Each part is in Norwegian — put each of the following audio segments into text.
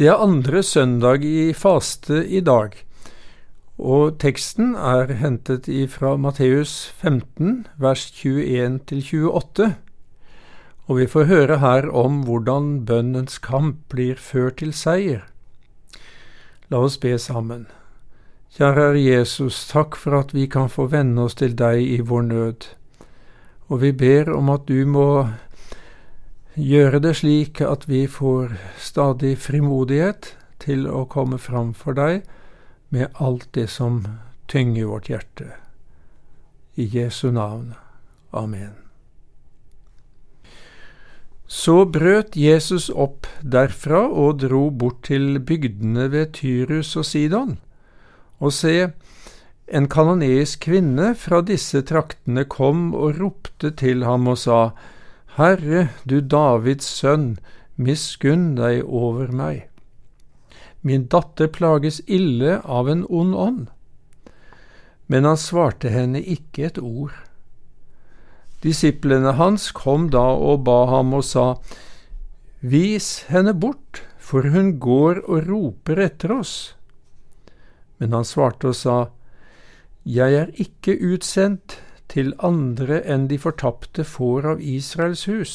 Det er andre søndag i faste i dag, og teksten er hentet fra Matteus 15, vers 21–28, og vi får høre her om hvordan bønnens kamp blir ført til seier. La oss be sammen. Kjære Jesus, takk for at vi kan få venne oss til deg i vår nød, og vi ber om at du må gjøre det slik at vi får stadig frimodighet til å komme fram for deg med alt det som tynger vårt hjerte. I Jesu navn. Amen. Så brøt Jesus opp derfra og dro bort til bygdene ved Tyrus og Sidon. Og se, en kanoneisk kvinne fra disse traktene kom og ropte til ham og sa, Herre, du Davids sønn, miskunn deg over meg. Min datter plages ille av en ond ånd. Men han svarte henne ikke et ord. Disiplene hans kom da og ba ham og sa, Vis henne bort, for hun går og roper etter oss. Men han svarte og sa, Jeg er ikke utsendt til andre enn de fortapte får av Israels hus.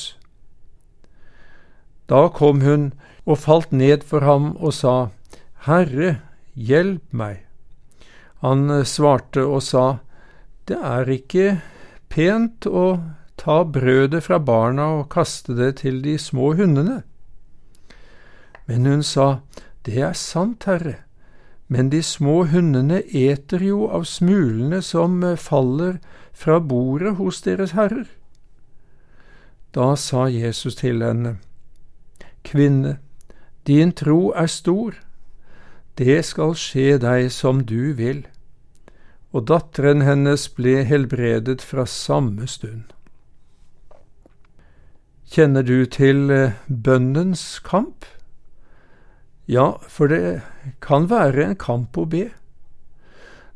Da kom hun og falt ned for ham og sa, Herre, hjelp meg. Han svarte og sa, Det er ikke pent å ta brødet fra barna og kaste det til de små hundene. Men hun sa, Det er sant, Herre, men de små hundene eter jo av smulene som faller fra bordet hos deres herrer. Da sa Jesus til henne, Kvinne, din tro er stor, det skal skje deg som du vil. Og datteren hennes ble helbredet fra samme stund. Kjenner du til eh, bønnens kamp? Ja, for det kan være en kamp å be.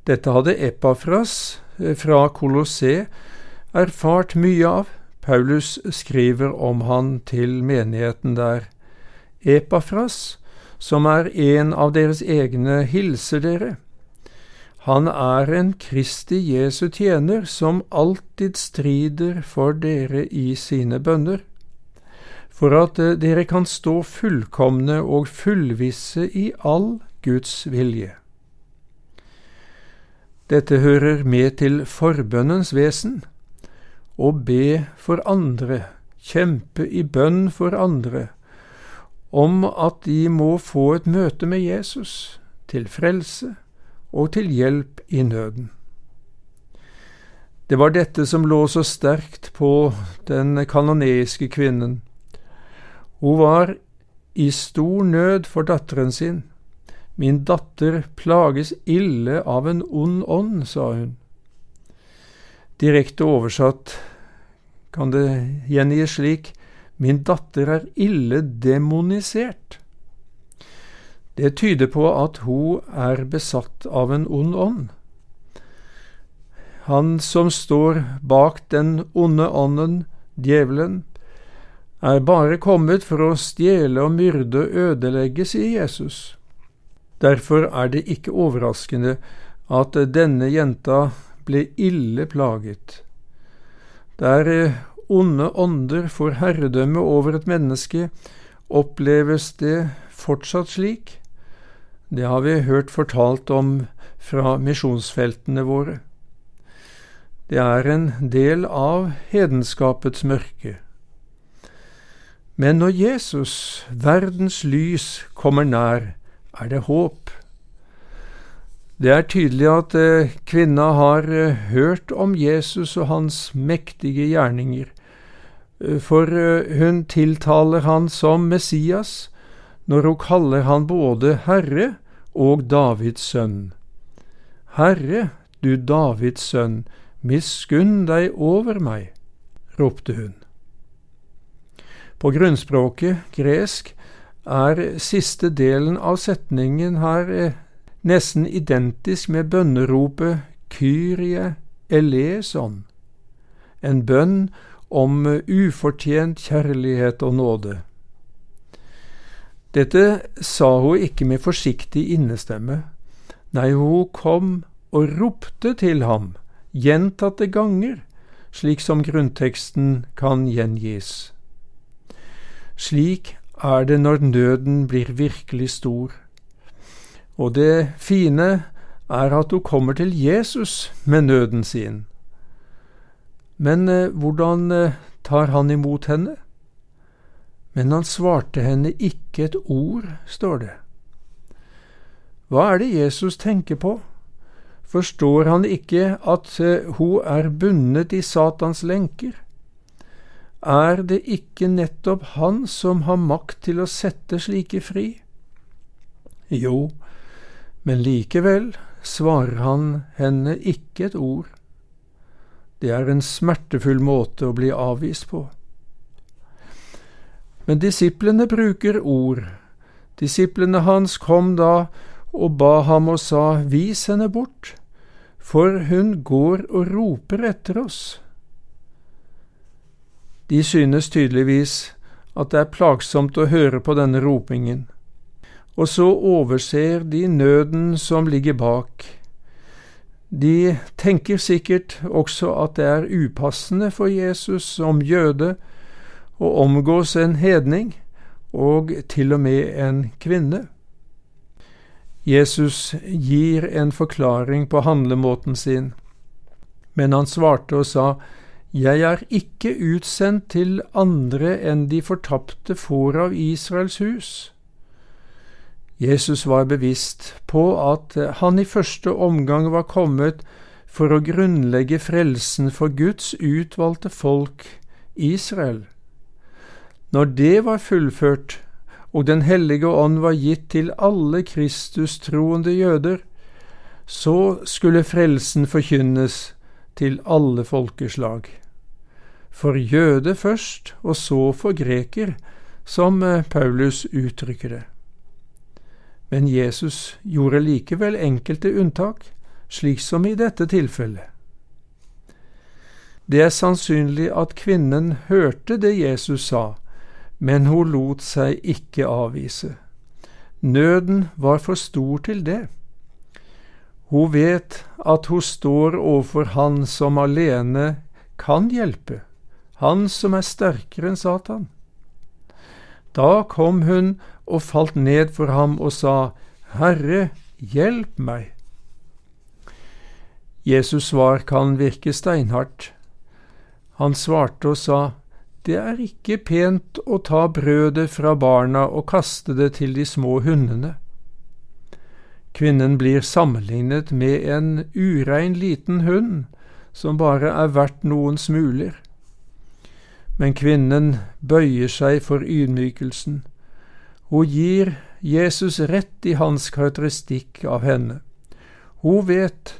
Dette hadde Epafras Eh, fra Kolossé erfart mye av. Paulus skriver om han til menigheten der. Epafras, som er en av deres egne, hilser dere. Han er en Kristi Jesu tjener som alltid strider for dere i sine bønner, for at eh, dere kan stå fullkomne og fullvisse i all Guds vilje. Dette hører med til forbønnens vesen. Å be for andre, kjempe i bønn for andre, om at de må få et møte med Jesus, til frelse og til hjelp i nøden. Det var dette som lå så sterkt på den kanoneiske kvinnen. Hun var i stor nød for datteren sin, Min datter plages ille av en ond ånd, sa hun. Direkte oversatt kan det gjengis slik Min datter er ille demonisert. Det tyder på at hun er besatt av en ond ånd. Han som står bak den onde ånden, djevelen, er bare kommet for å stjele og myrde og ødelegge, sier Jesus. Derfor er det ikke overraskende at denne jenta ble ille plaget. Der eh, onde ånder får herredømme over et menneske, oppleves det fortsatt slik. Det har vi hørt fortalt om fra misjonsfeltene våre. Det er en del av hedenskapets mørke. Men når Jesus, verdens lys, kommer nær, er det håp. Det er tydelig at eh, kvinna har eh, hørt om Jesus og hans mektige gjerninger, eh, for hun tiltaler han som Messias når hun kaller han både Herre og Davids sønn. Herre, du Davids sønn, miskunn deg over meg, ropte hun. På grunnspråket, gresk, er siste delen av setningen her eh, nesten identisk med bønneropet Kyrie eleison, en bønn om ufortjent kjærlighet og nåde. Dette sa hun ikke med forsiktig innestemme. Nei, hun kom og ropte til ham gjentatte ganger, slik som grunnteksten kan gjengis. Slik er det når nøden blir virkelig stor. Og det fine er at hun kommer til Jesus med nøden sin. Men eh, hvordan eh, tar han imot henne? Men han svarte henne ikke et ord, står det. Hva er det Jesus tenker på? Forstår han ikke at eh, hun er bundet i Satans lenker? Er det ikke nettopp han som har makt til å sette slike fri? Jo, men likevel svarer han henne ikke et ord. Det er en smertefull måte å bli avvist på. Men disiplene bruker ord. Disiplene hans kom da og ba ham og sa, Vis henne bort, for hun går og roper etter oss. De synes tydeligvis at det er plagsomt å høre på denne ropingen, og så overser de nøden som ligger bak. De tenker sikkert også at det er upassende for Jesus som jøde å omgås en hedning, og til og med en kvinne. Jesus gir en forklaring på handlemåten sin, men han svarte og sa, jeg er ikke utsendt til andre enn de fortapte får av Israels hus. Jesus var bevisst på at han i første omgang var kommet for å grunnlegge frelsen for Guds utvalgte folk, Israel. Når det var fullført, og Den hellige ånd var gitt til alle Kristus-troende jøder, så skulle frelsen forkynnes til alle folkeslag for jøde først, og så for greker, som eh, Paulus uttrykker det. Men Jesus gjorde likevel enkelte unntak, slik som i dette tilfellet. Det er sannsynlig at kvinnen hørte det Jesus sa, men hun lot seg ikke avvise. Nøden var for stor til det. Hun vet at hun står overfor Han som alene kan hjelpe han som er sterkere enn Satan. Da kom hun og falt ned for ham og sa, Herre, hjelp meg. Jesus' svar kan virke steinhardt. Han svarte og sa, Det er ikke pent å ta brødet fra barna og kaste det til de små hundene. Kvinnen blir sammenlignet med en urein liten hund som bare er verdt noen smuler. Men kvinnen bøyer seg for ydmykelsen. Hun gir Jesus rett i hans karakteristikk av henne. Hun vet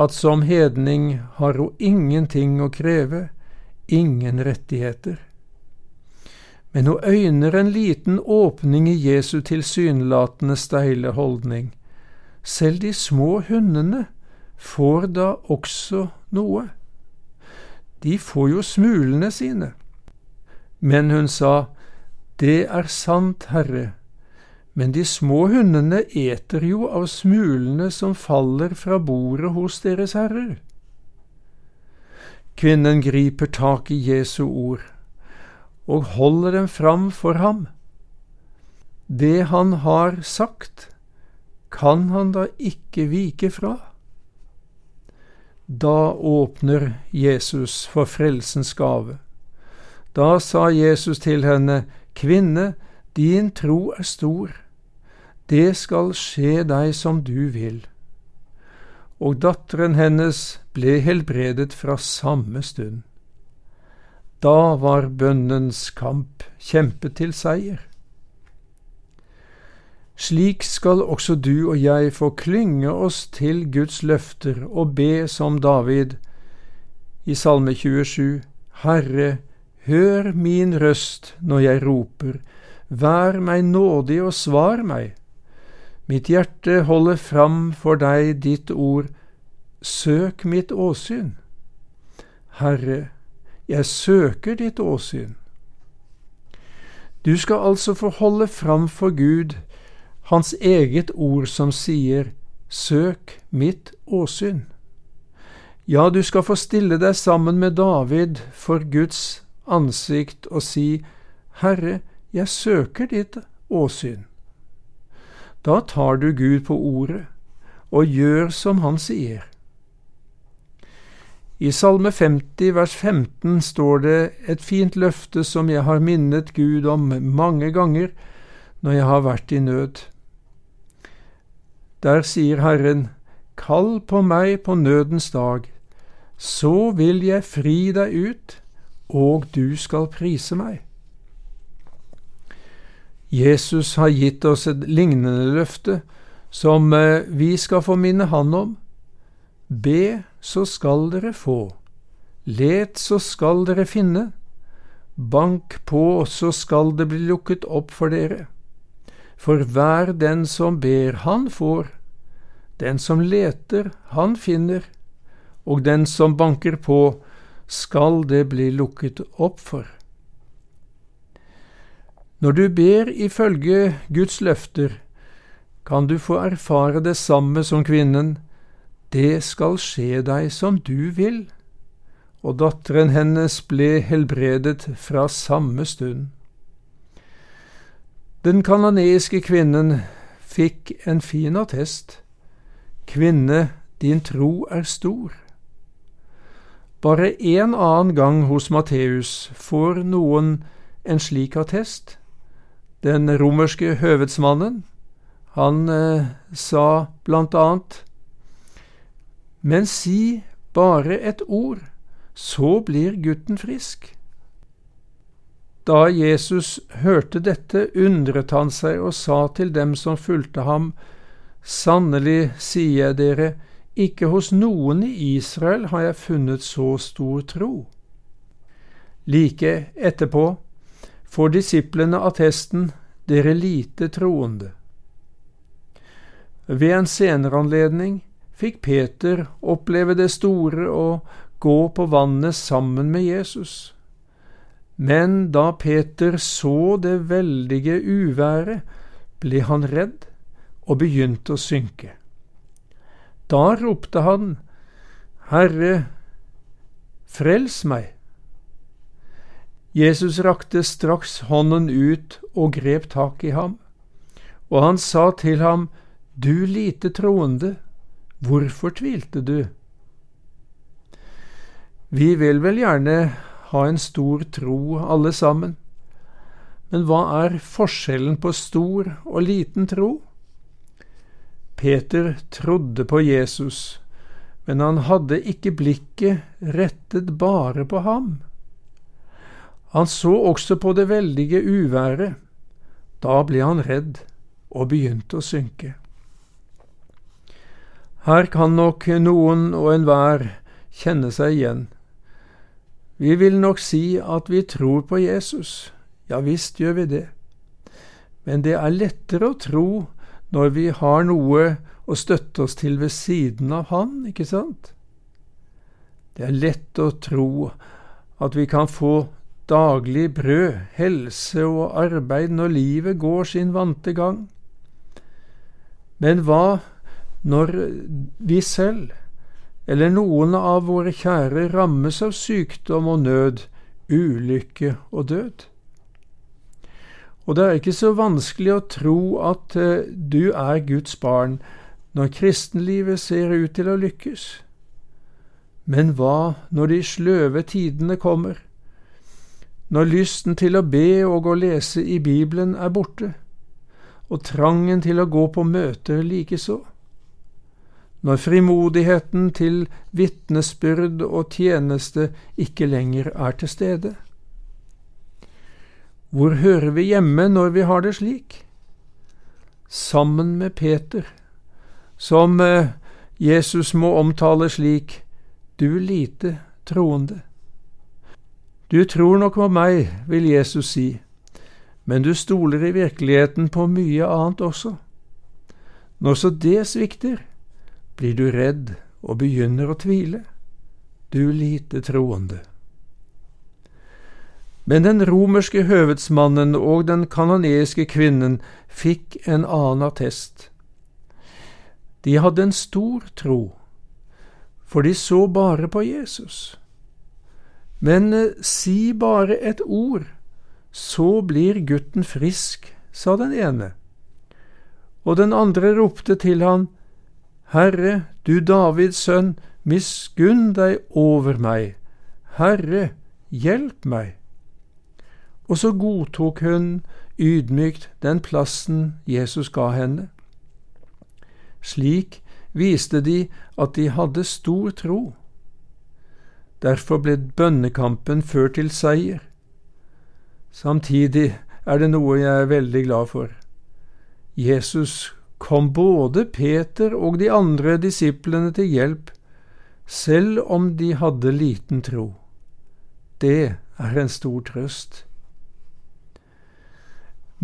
at som hedning har hun ingenting å kreve, ingen rettigheter. Men hun øyner en liten åpning i Jesu tilsynelatende steile holdning. Selv de små hundene får da også noe de får jo smulene sine. Men hun sa, Det er sant, Herre, men de små hundene eter jo av smulene som faller fra bordet hos deres herrer. Kvinnen griper tak i Jesu ord og holder dem fram for ham. Det han har sagt, kan han da ikke vike fra? Da åpner Jesus for frelsens gave. Da sa Jesus til henne, Kvinne, din tro er stor, det skal skje deg som du vil. Og datteren hennes ble helbredet fra samme stund. Da var bønnens kamp kjempet til seier. Slik skal også du og jeg få klynge oss til Guds løfter og be som David i Salme 27, Herre, hør min røst når jeg roper, vær meg nådig og svar meg. Mitt hjerte holder fram for deg ditt ord, søk mitt åsyn. Herre, jeg søker ditt åsyn. Du skal altså få holde fram for Gud Hans eget ord som sier Søk mitt åsyn. Ja, du skal få stille deg sammen med David for Guds ansikt og si, Herre, jeg søker ditt åsyn. Da tar du Gud på ordet og gjør som han sier. I Salme 50 vers 15 står det et fint løfte som jeg har minnet Gud om mange ganger når jeg har vært i nød. Der sier Herren, Kall på meg på nødens dag, så vil jeg fri deg ut, og du skal prise meg. Jesus har gitt oss et lignende løfte som eh, vi skal få minne Han om. Be, så skal dere få. Let, så skal dere finne. Bank på, så skal det bli lukket opp for dere. For hver den som ber, han får. Den som leter, han finner. Og den som banker på, skal det bli lukket opp for. Når du ber ifølge Guds løfter, kan du få erfare det samme som kvinnen, det skal skje deg som du vil, og datteren hennes ble helbredet fra samme stund. Den kanoneiske kvinnen fikk en fin attest. Kvinne, din tro er stor. Bare en annen gang hos Matteus får noen en slik attest. Den romerske høvedsmannen, han eh, sa blant annet Men si bare et ord, så blir gutten frisk. Da Jesus hørte dette, undret han seg og sa til dem som fulgte ham, Sannelig sier jeg dere, ikke hos noen i Israel har jeg funnet så stor tro. Like etterpå får disiplene attesten, dere lite troende. Ved en senere anledning fikk Peter oppleve det store å gå på vannet sammen med Jesus. Men da Peter så det veldige uværet, ble han redd og begynte å synke. Da ropte han, Herre, frels meg! Jesus rakte straks hånden ut og grep tak i ham, og han sa til ham, du lite troende, hvorfor tvilte du? Vi vil vel gjerne ha en stor tro, alle sammen, men hva er forskjellen på stor og liten tro? Peter trodde på Jesus, men han hadde ikke blikket rettet bare på ham. Han så også på det veldige uværet. Da ble han redd og begynte å synke. Her kan nok noen og enhver kjenne seg igjen. Vi vil nok si at vi tror på Jesus, ja visst gjør vi det, men det er lettere å tro når vi har noe å støtte oss til ved siden av Han, ikke sant? Det er lett å tro at vi kan få daglig brød, helse og arbeid når livet går sin vante gang. Men hva når vi selv, eller noen av våre kjære, rammes av sykdom og nød, ulykke og død. Og det er ikke så vanskelig å tro at uh, du er Guds barn når kristenlivet ser ut til å lykkes. Men hva når de sløve tidene kommer? Når lysten til å be og å lese i Bibelen er borte, og trangen til å gå på møter likeså? Når frimodigheten til vitnesbyrd og tjeneste ikke lenger er til stede? Hvor hører vi hjemme når vi har det slik? Sammen med Peter, som eh, Jesus må omtale slik, du lite troende. Du tror nok på meg, vil Jesus si, men du stoler i virkeligheten på mye annet også. Når så det svikter, blir du redd og begynner å tvile, du lite troende. Men den romerske høvedsmannen og den kanoniske kvinnen fikk en annen attest. De hadde en stor tro, for de så bare på Jesus. Men eh, si bare et ord, så blir gutten frisk, sa den ene. Og den andre ropte til han, Herre, du Davids sønn, miskunn deg over meg. Herre, hjelp meg. Og så godtok hun ydmykt den plassen Jesus ga henne. Slik viste de at de hadde stor tro. Derfor ble bønnekampen ført til seier. Samtidig er det noe jeg er veldig glad for. Jesus kom både Peter og de andre disiplene til hjelp, selv om de hadde liten tro. Det er en stor trøst.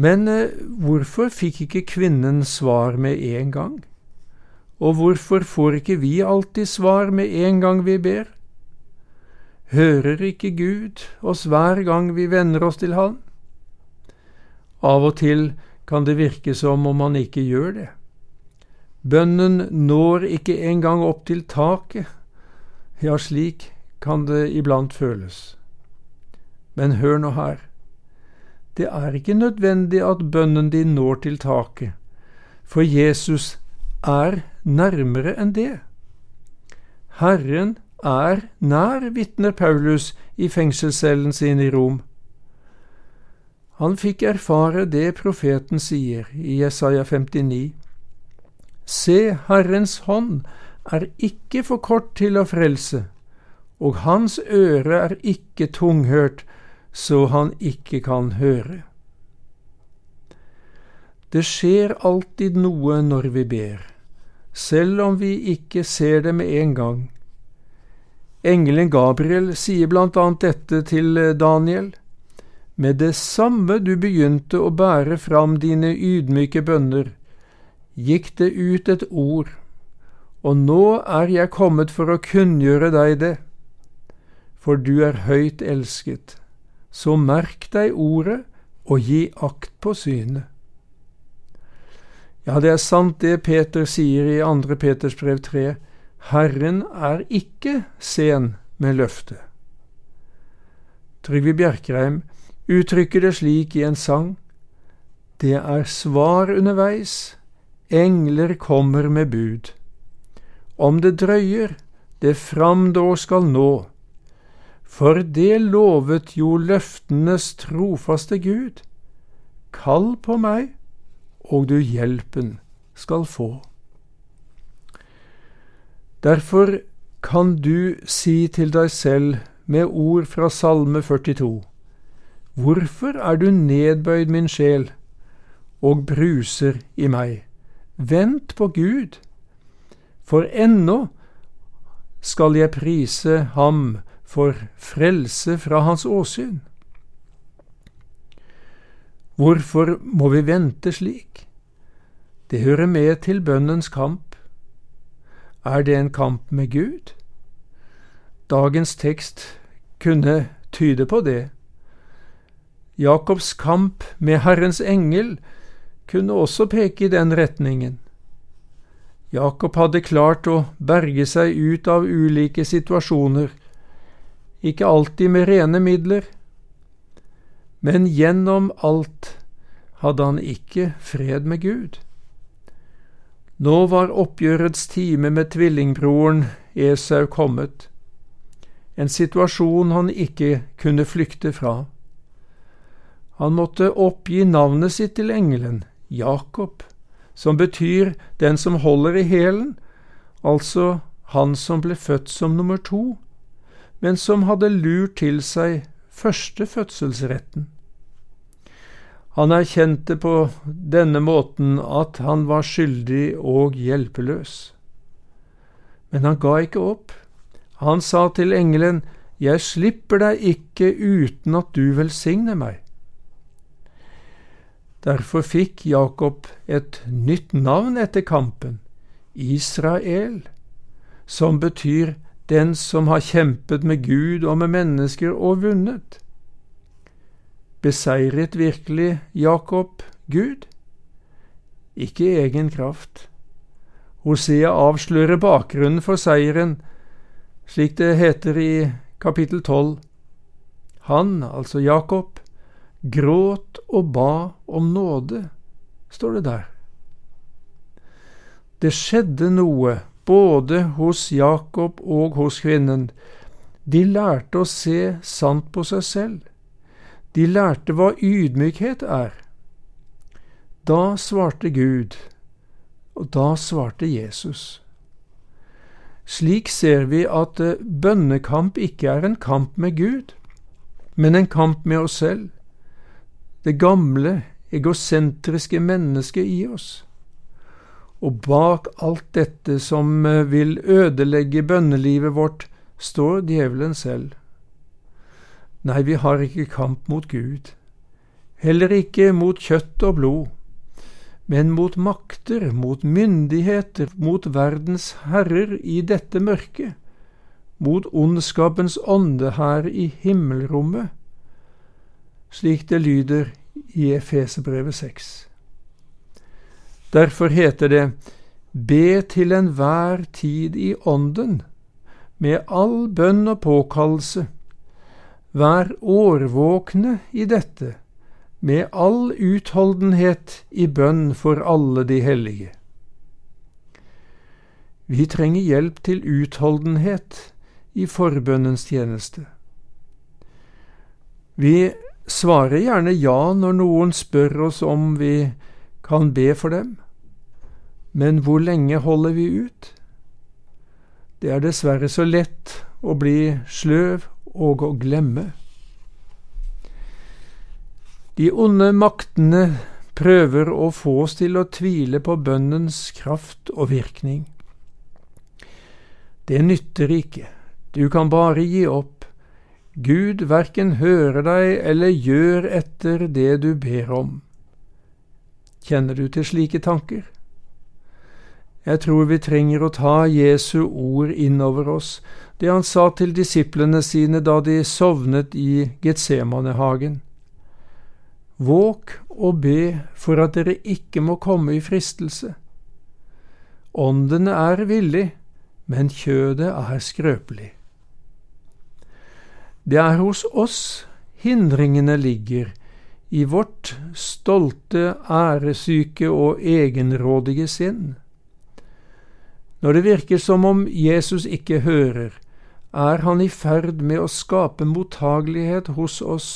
Men eh, hvorfor fikk ikke kvinnen svar med en gang? Og hvorfor får ikke vi alltid svar med en gang vi ber? Hører ikke Gud oss hver gang vi venner oss til Han? Av og til kan det virke som om han ikke gjør det. Bønnen når ikke engang opp til taket. Ja, slik kan det iblant føles. Men hør nå her. Det er ikke nødvendig at bønnen din når til taket, for Jesus er nærmere enn det. Herren er nær, vitner Paulus i fengselscellen sin i Rom. Han fikk erfare det profeten sier i Jesaja 59. Se, Herrens hånd er ikke for kort til å frelse, og hans øre er ikke tunghørt, så han ikke kan høre. Det skjer alltid noe når vi ber, selv om vi ikke ser det med en gang. Engelen Gabriel sier blant annet dette til Daniel. Med det samme du begynte å bære fram dine ydmyke bønner, gikk det ut et ord, og nå er jeg kommet for å kunngjøre deg det, for du er høyt elsket, så merk deg ordet og gi akt på synet. Ja, det er sant det Peter sier i 2. Peters brev 3, Herren er ikke sen med løftet. Trygve Bjerkreim uttrykker det slik i en sang. Det er svar underveis, engler kommer med bud. Om det drøyer, det fram då skal nå. For det lovet jo løftenes trofaste Gud. Kall på meg, og du hjelpen skal få. Derfor kan du si til deg selv med ord fra Salme 42. Hvorfor er du nedbøyd, min sjel, og bruser i meg? Vent på Gud, for ennå skal jeg prise ham for frelse fra hans åsyn. Hvorfor må vi vente slik? Det hører med til bønnens kamp. Er det en kamp med Gud? Dagens tekst kunne tyde på det. Jakobs kamp med Herrens engel kunne også peke i den retningen. Jakob hadde klart å berge seg ut av ulike situasjoner, ikke alltid med rene midler, men gjennom alt hadde han ikke fred med Gud. Nå var oppgjørets time med tvillingbroren Esau kommet, en situasjon han ikke kunne flykte fra. Han måtte oppgi navnet sitt til engelen, Jakob, som betyr den som holder i hælen, altså han som ble født som nummer to, men som hadde lurt til seg førstefødselsretten. Han erkjente på denne måten at han var skyldig og hjelpeløs. Men han ga ikke opp. Han sa til engelen, Jeg slipper deg ikke uten at du velsigner meg. Derfor fikk Jakob et nytt navn etter kampen, Israel, som betyr den som har kjempet med Gud og med mennesker og vunnet. Beseiret virkelig Jakob Gud? Ikke egen kraft. Hosea avslører bakgrunnen for seieren, slik det heter i kapittel tolv. Han, altså Jakob, gråt og ba om nåde, står det der. Det skjedde noe både hos Jakob og hos kvinnen. De lærte å se sant på seg selv. De lærte hva ydmykhet er. Da svarte Gud, og da svarte Jesus. Slik ser vi at eh, bønnekamp ikke er en kamp med Gud, men en kamp med oss selv, det gamle, egosentriske mennesket i oss. Og bak alt dette som eh, vil ødelegge bønnelivet vårt, står djevelen selv. Nei, vi har ikke kamp mot Gud, heller ikke mot kjøtt og blod, men mot makter, mot myndigheter, mot verdens herrer i dette mørket, mot ondskapens ånde her i himmelrommet, slik det lyder i Efesebrevet 6. Derfor heter det Be til enhver tid i Ånden, med all bønn og påkallelse Vær årvåkne i dette, med all utholdenhet i bønn for alle de hellige. Vi trenger hjelp til utholdenhet i forbønnens tjeneste. Vi svarer gjerne ja når noen spør oss om vi kan be for dem, men hvor lenge holder vi ut? Det er dessverre så lett å bli sløv og å glemme. De onde maktene prøver å få oss til å tvile på bønnens kraft og virkning. Det nytter ikke, du kan bare gi opp. Gud verken hører deg eller gjør etter det du ber om. Kjenner du til slike tanker? Jeg tror vi trenger å ta Jesu ord innover oss, det han sa til disiplene sine da de sovnet i Getsemanehagen. Våk og be for at dere ikke må komme i fristelse. Ånden er villig, men kjødet er skrøpelig. Det er hos oss hindringene ligger, i vårt stolte, æresyke og egenrådige sinn. Når det virker som om Jesus ikke hører, er han i ferd med å skape mottagelighet hos oss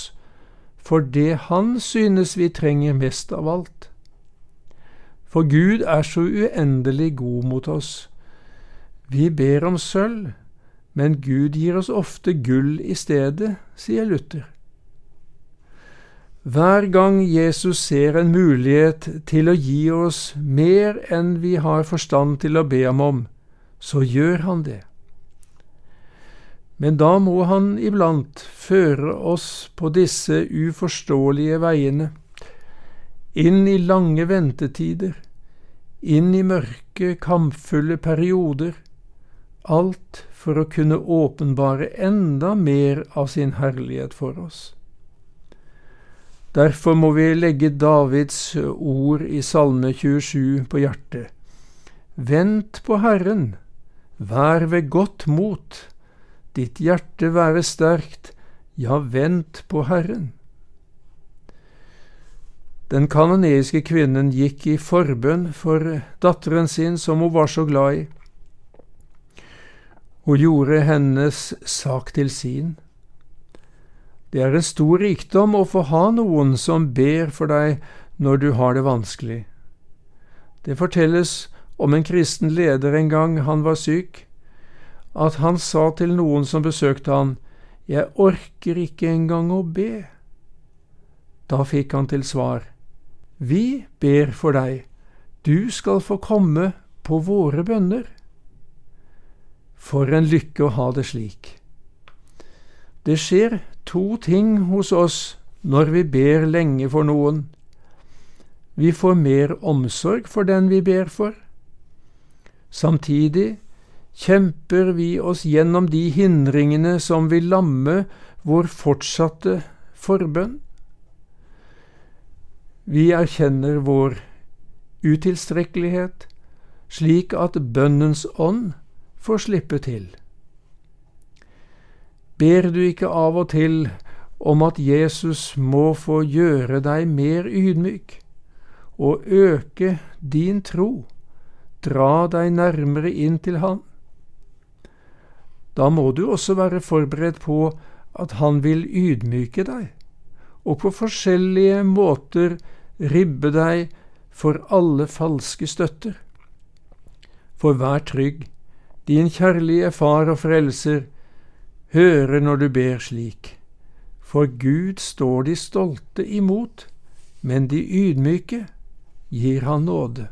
for det han synes vi trenger mest av alt. For Gud er så uendelig god mot oss. Vi ber om sølv, men Gud gir oss ofte gull i stedet, sier Luther. Hver gang Jesus ser en mulighet til å gi oss mer enn vi har forstand til å be ham om, så gjør han det. Men da må han iblant føre oss på disse uforståelige veiene, inn i lange ventetider, inn i mørke, kampfulle perioder, alt for å kunne åpenbare enda mer av sin herlighet for oss. Derfor må vi legge Davids ord i Salme 27 på hjertet. Vent på Herren, vær ved godt mot, ditt hjerte være sterkt, ja, vent på Herren. Den kanoniske kvinnen gikk i forbønn for datteren sin som hun var så glad i. Hun gjorde hennes sak til sin. Det er en stor rikdom å få ha noen som ber for deg når du har det vanskelig. Det fortelles om en kristen leder en gang han var syk, at han sa til noen som besøkte han, Jeg orker ikke engang å be. Da fikk han til svar, Vi ber for deg, du skal få komme på våre bønner. For en lykke å ha det slik. Det skjer to ting hos oss når vi ber lenge for noen. Vi får mer omsorg for den vi ber for. Samtidig kjemper vi oss gjennom de hindringene som vil lamme vår fortsatte forbønn. Vi erkjenner vår utilstrekkelighet, slik at bønnens ånd får slippe til. Ber du ikke av og til om at Jesus må få gjøre deg mer ydmyk og øke din tro, dra deg nærmere inn til Han? Da må du også være forberedt på at Han vil ydmyke deg, og på forskjellige måter ribbe deg for alle falske støtter. For vær trygg, din kjærlige Far og Frelser høre når du ber slik. For Gud står de stolte imot, men de ydmyke gir han nåde.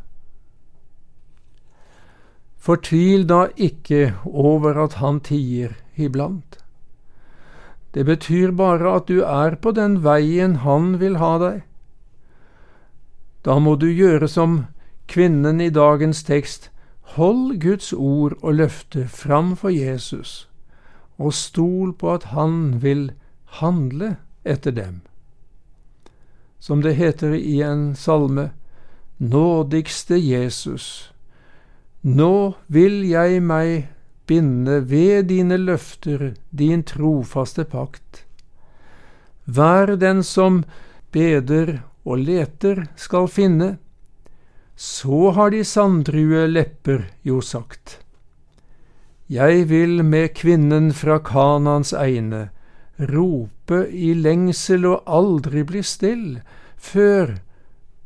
Fortvil da ikke over at han tier iblant. Det betyr bare at du er på den veien han vil ha deg. Da må du gjøre som kvinnen i dagens tekst, hold Guds ord og løfte fram for Jesus, og stol på at han vil handle etter dem. Som det heter i en salme, Nådigste Jesus, nå vil jeg meg binde ved dine løfter, din trofaste pakt. Vær den som beder og leter skal finne. Så har de sanddrue lepper jo sagt. Jeg vil med kvinnen fra Kanans egne rope i lengsel og aldri bli still, før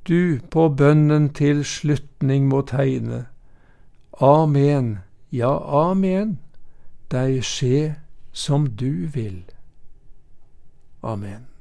du på bønnen til slutning må tegne. Amen, ja, amen, deg skje som du vil. Amen.